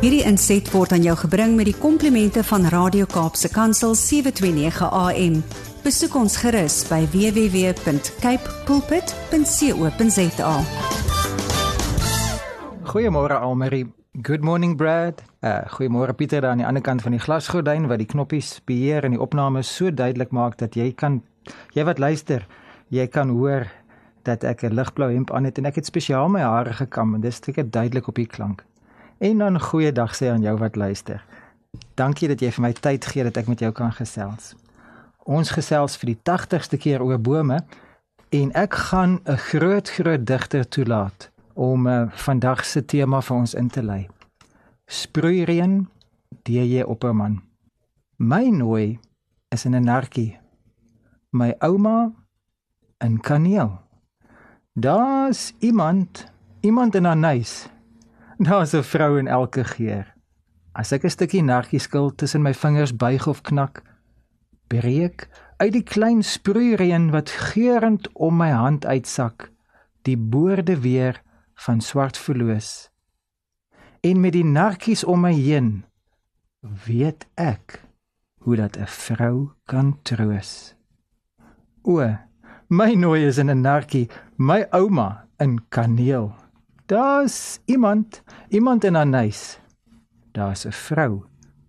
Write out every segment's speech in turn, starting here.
Hierdie inset word aan jou gebring met die komplimente van Radio Kaapse Kansel 729 AM. Besoek ons gerus by www.cape pulpit.co.za. Goeiemôre Almarie. Good morning Brad. Uh goeiemôre Pieter daar aan die ander kant van die glasgordyn wat die knoppies beheer en die opname so duidelik maak dat jy kan jy wat luister, jy kan hoor dat ek 'n ligblou hemp aan het en ek het spesiaal my hare gekam en dis seker duidelik op die klank. En dan goeiedag sê aan jou wat luister. Dankie dat jy vir my tyd gee dat ek met jou kan gesels. Ons gesels vir die 80ste keer oor bome en ek gaan 'n groot groot digter toelaat om uh, vandag se tema vir ons in te lei. Sproeireen DJ Opperman. My nooi is in 'n narkie. My ouma in kaneel. Daar's iemand, iemand in 'n nuis. Daar's 'n vrou in elke geur. As ek 'n stukkie narkie skil tussen my vingers buig of knak, breek uit die klein sproeireen wat geurend om my hand uitsak, die boorde weer van swart verloos. En met die narkies om my heen weet ek hoe dat 'n vrou kan troos. O, my nooi is in 'n narkie, my ouma in kaneel. Daar's iemand, iemand in 'n nuis. Daar's 'n vrou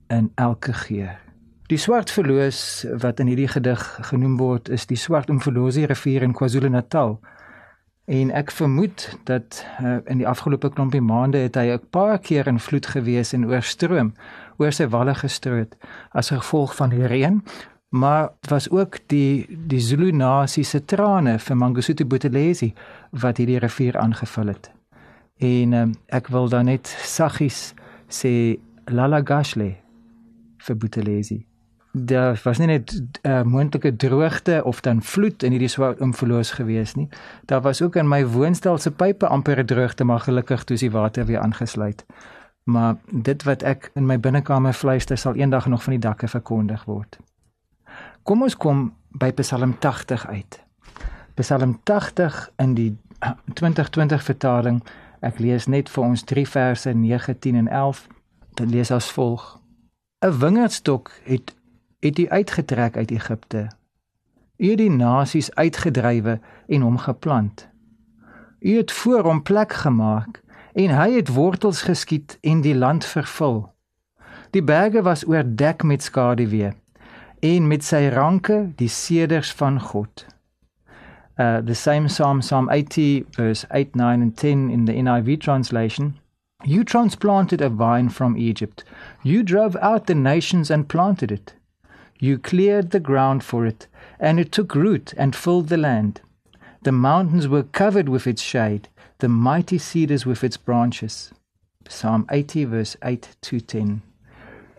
in elke geur. Die swart verloos wat in hierdie gedig genoem word, is die swart omverloosie rivier in KwaZulu-Natal En ek vermoed dat uh, in die afgelope klompie maande het hy 'n paar keer in vloed gewees en oorstroom, oor sy walle gestroot as gevolg van die reën, maar was ook die die Zulu nasie se trane vir Mangosuthu Buthelezi wat hierdie rivier aangevul het. En um, ek wil dan net saggies sê Lala Gashle vir Buthelezi daar was nie net 'n uh, eh, moontlike droogte of dan vloed in hierdie swart omverloos gewees nie. Daar was ook in my woonstel se pype amper 'n droogte, maar gelukkig toe is die water weer aangesluit. Maar dit wat ek in my binnekamer fluister sal eendag nog van die dakke verkondig word. Kom ons kom by Psalm 80 uit. Psalm 80 in die 2020 vertaling. Ek lees net vir ons 3 verse 9, 10 en 11. Dit lees as volg: 'n Wingerdstok het het u uitgetrek uit Egipte. U het die nasies uitgedrywe en hom geplant. U het voor hom plek gemaak en hy het wortels geskiet en die land vervul. Die berge was oordek met skaduwee en met sy ranke die seders van God. Uh the same psalm psalm 80 verse 8 9 and 10 in the NIV translation You transplanted a vine from Egypt. You drove out the nations and planted it. You cleared the ground for it, and it took root and filled the land. The mountains were covered with its shade, the mighty cedars with its branches. Psalm 80 verse 8 to 10.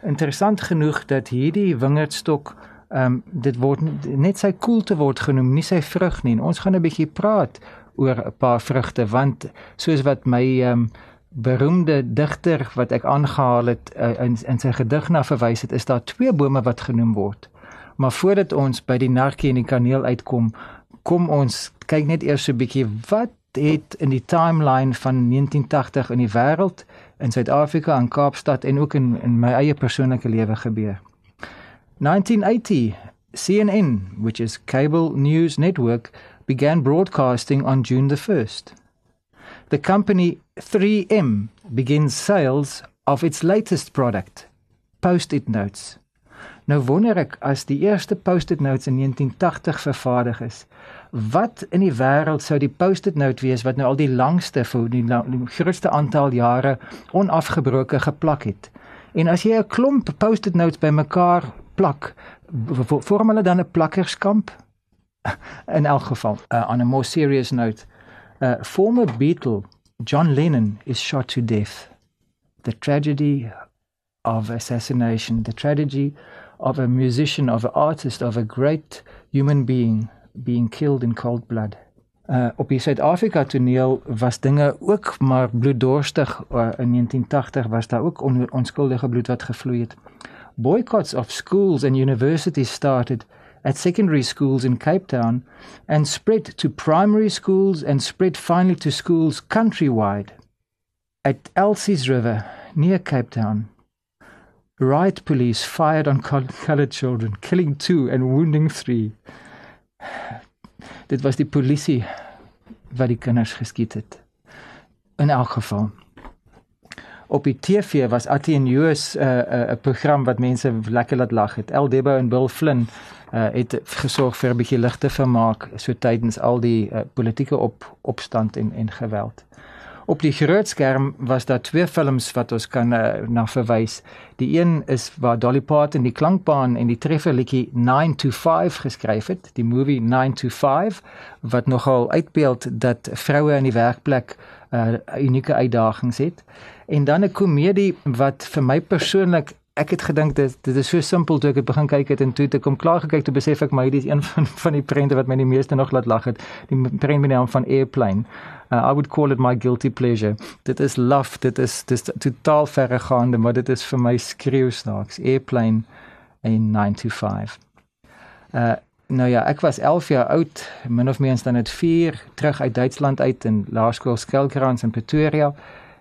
Interessant genoeg dat hierdie wingerdstok ehm um, dit word net sy koelte word genoem, nie sy vrug nie. En ons gaan 'n bietjie praat oor 'n paar vrugte want soos wat my ehm um, beroemde digter wat ek aangehaal het uh, in in sy gedig na verwys het, is daar twee bome wat genoem word. Maar voordat ons by die narkie en die kaneel uitkom, kom ons kyk net eers 'n bietjie wat het in die timeline van 1980 in die wêreld in Suid-Afrika en Kaapstad en ook in in my eie persoonlike lewe gebeur. 1980 CNN, which is Cable News Network, began broadcasting on June the 1st. The company 3M begins sales of its latest product, Post-it notes. Nou wonder ek as die eerste Post-it notes in 1980 vervaardig is, wat in die wêreld sou die Post-it note wees wat nou al die langste vir die, die grootste aantal jare onafgebroke geplak het? En as jy 'n klomp Post-it notes bymekaar plak, vorm hulle dan 'n plakkerskamp? In elk geval, uh, on a more serious note, uh, former Beatle John Lennon is shot to death. The tragedy of assassination, the tragedy of a musician, of an artist, of a great human being being killed in cold blood. Uh, op die Suid-Afrika toneel was dinge ook maar bloeddorstig uh, in 1980 was daar ook on onskuldige bloed wat gevloei het. Boycotts of schools and universities started at secondary schools in Cape Town and spread to primary schools and spread finally to schools countrywide. at Elsie's River near Cape Town. Riot police fired on colored children, killing two and wounding three. Dit was die polisie wat die kinders geskiet het. In elk geval. Op die TV was Attie en Joos 'n uh, 'n uh, 'n program wat mense lekker laat lag het. El Debo en Bill Flynn uh, het gesorg vir 'n bietjie ligte vermaak so tydens al die uh, politieke op opstand en en geweld. Op die groot skerm was daar twee films wat ons kan uh, na verwys. Die een is waar Dolly Parton die klankbaan en die trefferliedjie 9 to 5 geskryf het, die movie 9 to 5 wat nogal uitbeeld dat vroue in die werkplek 'n uh, unieke uitdagings het. En dan 'n komedie wat vir my persoonlik ek het gedink dit dit is so simpel toe ek het begin kyk het en toe ek kom klaar gekyk toe besef ek my dis een van van die prente wat my die meeste nog laat lag het. Die prent met die naam van Airplane. Uh, I would call it my guilty pleasure. Dit is love dit is dis totaal verregaande maar dit is vir my skreeu snaaks Airplane in 925 uh nou ja ek was 11 jaar oud min of meer dan net 4 terug uit Duitsland uit in laerskool Skelkrans in Pretoria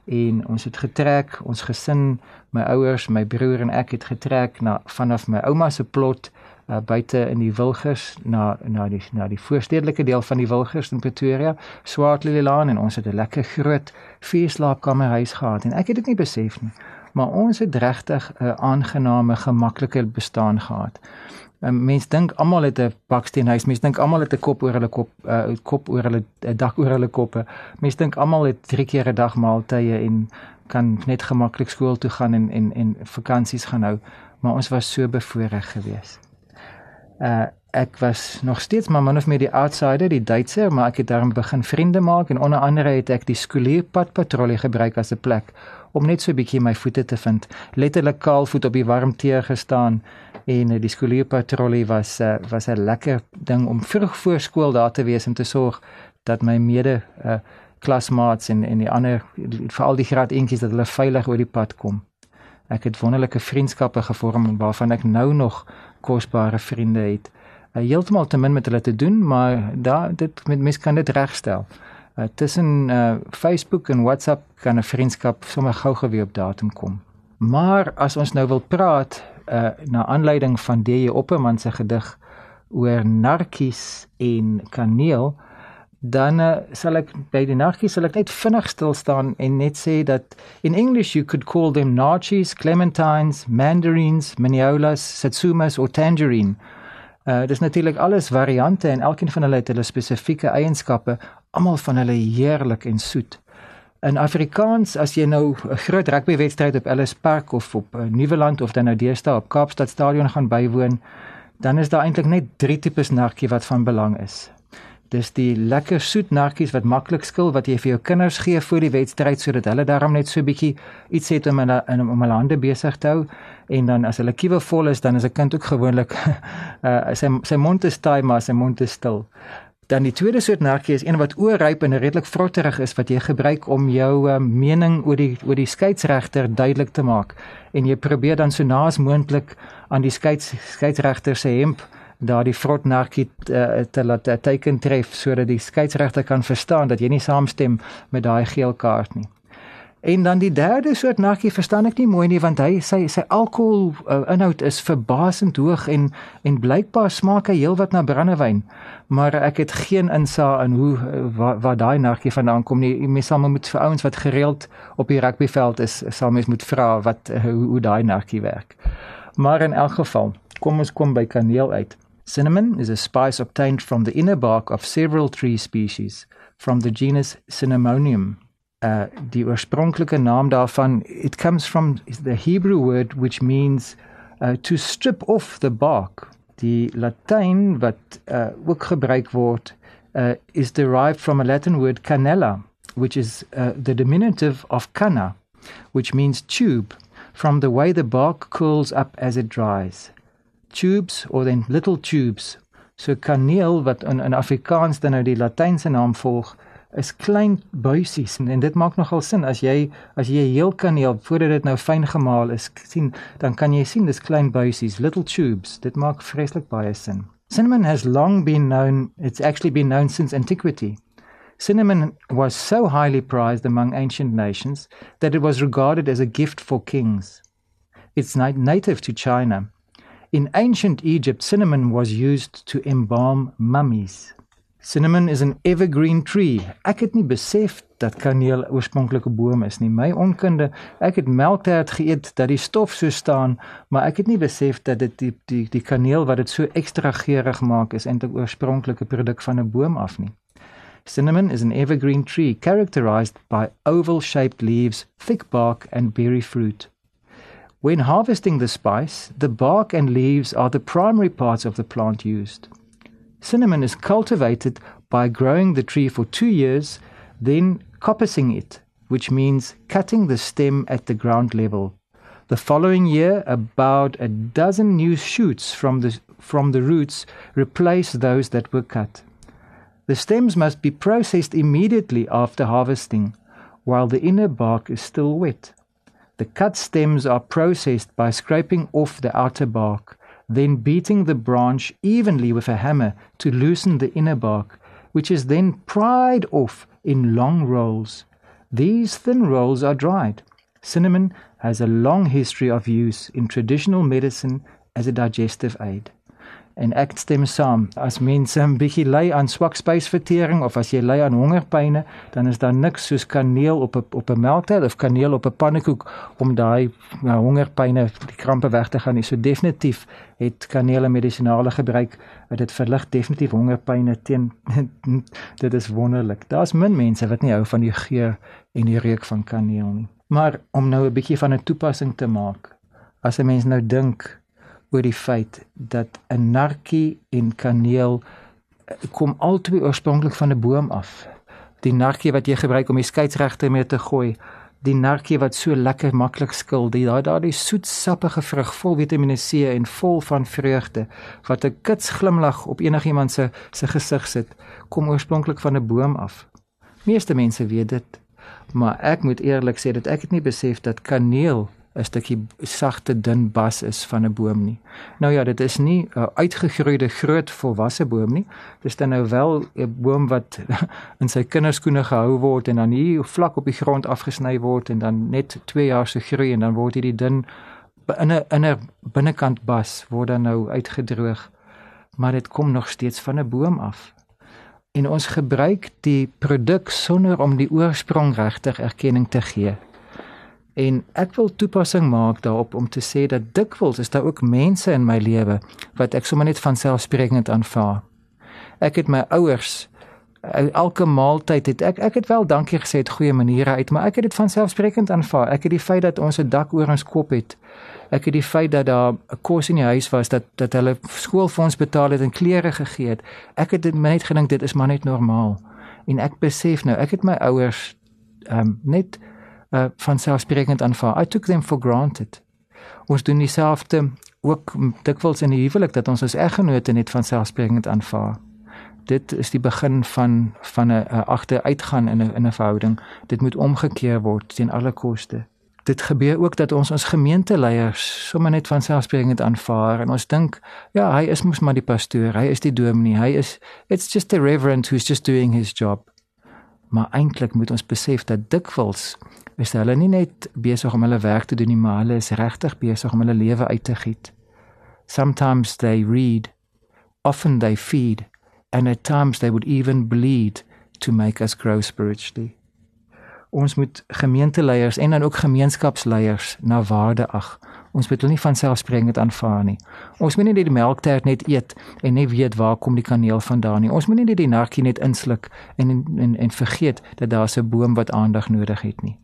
en ons het getrek ons gesin my ouers my broer en ek het getrek na vanaf my ouma se plot uh, buite in die Wilgers na na die na die voorstedelike deel van die Wilgers in Pretoria Swartleylaan en ons het 'n lekker groot vierslaapkamerhuis gehad. En ek het dit nie besef nie maar ons het regtig 'n aangename gemaklike bestaan gehad Um, mens dink almal het 'n baksteenhuis. Mens dink almal het 'n kop oor hulle kop, 'n uh, kop oor hulle 'n dak oor hulle koppe. Mens dink almal het 3 keer 'n dag maaltye en kan net gemaklik skool toe gaan en en en vakansies gaan hou, maar ons was so bevoorreg geweest. Uh ek was nog steeds maar min of meer die outsider, die Duitser, maar ek het daarom begin vriende maak en onder andere het ek die skoolierpad patrollie gebruik as 'n plek om net so 'n bietjie my voete te vind. Letterlik kaalvoet op die warm teer gestaan en uh, die skoolierpatrollie was uh, was 'n lekker ding om vroeg voor skool daar te wees en te sorg dat my mede uh, klasmaats en en die ander veral die graad eentjies dat hulle veilig oor die pad kom. Ek het wonderlike vriendskappe gevorm waarvan ek nou nog kosbare vriende het. Uh, Heeltemal te min met hulle te doen, maar daar dit met mens kan dit regstel. Uh, tussen uh, Facebook en WhatsApp kan 'n vriendskap sommer gou geweer op datum kom. Maar as ons nou wil praat uh, na aanleiding van D.J. Opperman se gedig oor narkies en kaneel, dan uh, sal ek by die narkies sal ek net vinnig stil staan en net sê dat in English you could call them narchies, clementines, mandarins, maniolas, satsumas or tangerine. Uh dis natuurlik alles variante en elkeen van hulle het hulle spesifieke eienskappe, almal van hulle heerlik en soet. In Afrikaans as jy nou 'n groot rugbywedstryd op Ellis Park of op uh, Nieuweland of dan nou deesdae op Kaapstad Stadion gaan bywoon, dan is daar eintlik net drie tipes narkie wat van belang is. Dis die lekker soet narkies wat maklik skil wat jy vir jou kinders gee voor die wedstryd sodat hulle daarom net so bietjie iets het om hulle om hulle hande besig te hou en dan as hulle kiewe vol is dan is 'n kind ook gewoonlik uh, sy sy mond is taai maar sy mond is stil. Dan die tweede soort narkie is een wat oorryp en redelik vrotterig is wat jy gebruik om jou uh, mening oor die oor die skeieregter duidelik te maak en jy probeer dan so naas moontlik aan die skeids skeieregter se hemp daardie vrot narkie uh, te laat uh, teken tref sodat die skeieregter kan verstaan dat jy nie saamstem met daai geel kaart nie. En dan die derde soort narkie verstaan ek nie mooi nie want hy sy sy alkohol uh, inhoud is verbasend hoog en en blykbaar smaak hy heelwat na brandewyn. Maar ek het geen insig in hoe waar, waar daai narkie vandaan kom nie. Mens sal moet vir ouens wat gereeld op die rugbyveld is, sal mens moet vra wat hoe, hoe daai narkie werk. Maar in elk geval, kom ons kom by kaneel uit. Cinnamon is a spice obtained from the inner bark of several tree species from the genus Cinnamonium. Uh, die naam daarvan it comes from the Hebrew word which means uh, to strip off the bark. Die Latyn wat uh, ook uh, is derived from a Latin word canella which is uh, the diminutive of canna which means tube from the way the bark curls up as it dries tubes or then little tubes. So kaneel wat in in Afrikaans dan nou die latynse naam volg is klein buisies en, en dit maak nogal sin as jy as jy heel kaneel voordat dit nou fyn gemaal is sien dan kan jy sien dis klein buisies little tubes dit maak vreeslik baie sin cinnamon has long been known it's actually been known since antiquity Cinnamon was so highly prized among ancient nations that it was regarded as a gift for kings. It's native to China. In ancient Egypt, cinnamon was used to embalm mummies. Cinnamon is an evergreen tree. Ek het nie besef dat kaneel oorspronklik 'n boom is nie. My onkunde, ek het melktert geëet dat die stof so staan, maar ek het nie besef dat dit die die die kaneel wat dit so ekstra geurig maak is eintlik oorspronklik 'n produk van 'n boom af nie. Cinnamon is an evergreen tree characterized by oval-shaped leaves, thick bark and berry fruit. When harvesting the spice, the bark and leaves are the primary parts of the plant used. Cinnamon is cultivated by growing the tree for two years, then coppicing it, which means cutting the stem at the ground level. The following year, about a dozen new shoots from the, from the roots replace those that were cut. The stems must be processed immediately after harvesting, while the inner bark is still wet. The cut stems are processed by scraping off the outer bark then beating the branch evenly with a hammer to loosen the inner bark, which is then pried off in long rolls. These thin rolls are dried. Cinnamon has a long history of use in traditional medicine as a digestive aid. En ek stem saam. As mense 'n bietjie ly aan swak spysvertering of as jy ly aan hongerpyne, dan is daar niks soos kaneel op 'n op 'n melktyd of kaneel op 'n pannekoek om daai nou, hongerpyne, die krampe weg te gaan. So definitief het kaneel 'n medisinale gebruik. Dit verlig definitief hongerpyne teen dit is wonderlik. Daar's min mense wat nie hou van die geur en die reuk van kaneel nie. Maar om nou 'n bietjie van 'n toepassing te maak. As 'n mens nou dink oor die feit dat 'n narkie en kaneel eh, kom albei oorspronklik van 'n boom af. Die narkie wat jy gebruik om die skeidsregte mee te gooi, die narkie wat so lekker maklik skil, die daai daai soet sappige vrug vol Vitamiene C en vol van vreugde wat 'n kits glimlag op enigiemand se se gesig sit, kom oorspronklik van 'n boom af. Meeste mense weet dit, maar ek moet eerlik sê dat ek het nie besef dat kaneel 'n stukkie sagte dun bas is van 'n boom nie. Nou ja, dit is nie 'n uitgegroeide groot volwasse boom nie. Dis dan nou wel 'n boom wat in sy kinderskoene gehou word en dan hier vlak op die grond afgesny word en dan net 2 jaar se groei en dan word hierdie dun in 'n in 'n binnekant bas word dan nou uitgedroog. Maar dit kom nog steeds van 'n boom af. En ons gebruik die produk sonder om die oorsprong regtig erkenning te gee. En ek wil toepassing maak daarop om te sê dat dikwels is daar ook mense in my lewe wat ek sommer net van selfsprekend aanvaar. Ek het my ouers elke maaltyd het ek ek het wel dankie gesê het goeie maniere uit, maar ek het dit van selfsprekend aanvaar. Ek het die feit dat ons 'n dak oor ons kop het. Ek het die feit dat daar 'n kos in die huis was dat dat hulle skoolfonds betaal het en klere gegee het. Ek het dit net gedink dit is maar net normaal. En ek besef nou, ek het my ouers ehm um, net uh, van selfsprekend aanvaar. I took them for granted. Ons doen dieselfde ook dikwels in die huwelik dat ons as eggenote net van selfsprekend aanvaar. Dit is die begin van van 'n agteruitgaan in 'n in 'n verhouding. Dit moet omgekeer word teen alle koste. Dit gebeur ook dat ons ons gemeenteleiers sommer net van selfsprekend aanvaar en ons dink ja, hy is mos maar die pastoor, hy is die dominee, hy is it's just a reverend who's just doing his job. Maar eintlik moet ons besef dat dikwels is hulle nie net besig om hulle werk te doen nie, maar hulle is regtig besig om hulle lewe uit te giet. Sometimes they read, often they feed, and at times they would even bleed to make us grow spiritually. Ons moet gemeenteleiers en dan ook gemeenskapsleiers na waarde ag. Ons moet hulle nie van selfsprekend aanvaar nie. Ons moet nie net die melktert net eet en nie weet waar kom die kaneel vandaan nie. Ons moet nie net die narkie net insluk en en en vergeet dat daar 'n boom wat aandag nodig het nie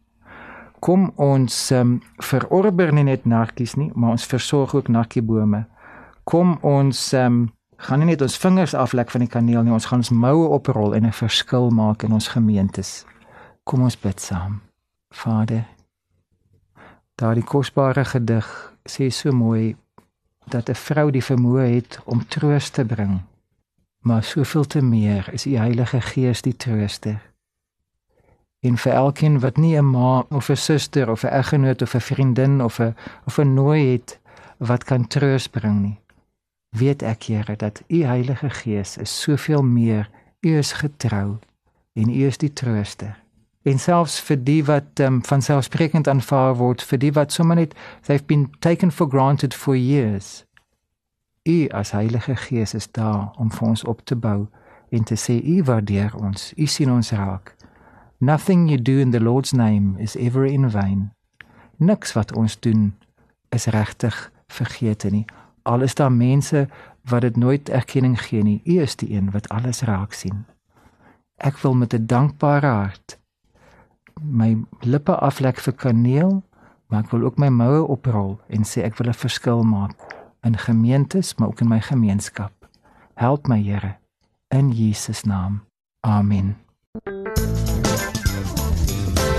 kom ons um, verorber nie net narkies nie, maar ons versorg ook narkiebome. Kom ons um, gaan nie net ons vingers aflek van die kaneel nie, ons gaan ons moue oprol en 'n verskil maak in ons gemeentes. Kom ons bid saam. Vader, daardie kosbare gedig sê so mooi dat 'n vrou die vermoë het om troos te bring. Maar soveel te meer is die Heilige Gees die trooster en vir elkeen wat nie 'n ma of 'n suster of 'n eggenoot of 'n vriendin of 'n of 'n nooi het wat kan troos bring nie. Weet ek Here dat U Heilige Gees is soveel meer. U is getrou en U is die trooster. En selfs vir die wat um, van selfsprekend aanvaar word, vir die wat sommer net they've been taken for granted for years. U as Heilige Gees is daar om vir ons op te bou en te sê U waardeer ons. U sien ons raak. Nothing you do in the Lord's name is ever in vain. Niks wat ons doen is regtig vergeete nie. Al is daar mense wat dit nooit erkenning gee nie. U is die een wat alles raak sien. Ek wil met 'n dankbare hart my lippe aflek vir kaneel, maar ek wil ook my moue oprol en sê ek wil 'n verskil maak in gemeentes, maar ook in my gemeenskap. Help my Here in Jesus naam. Amen.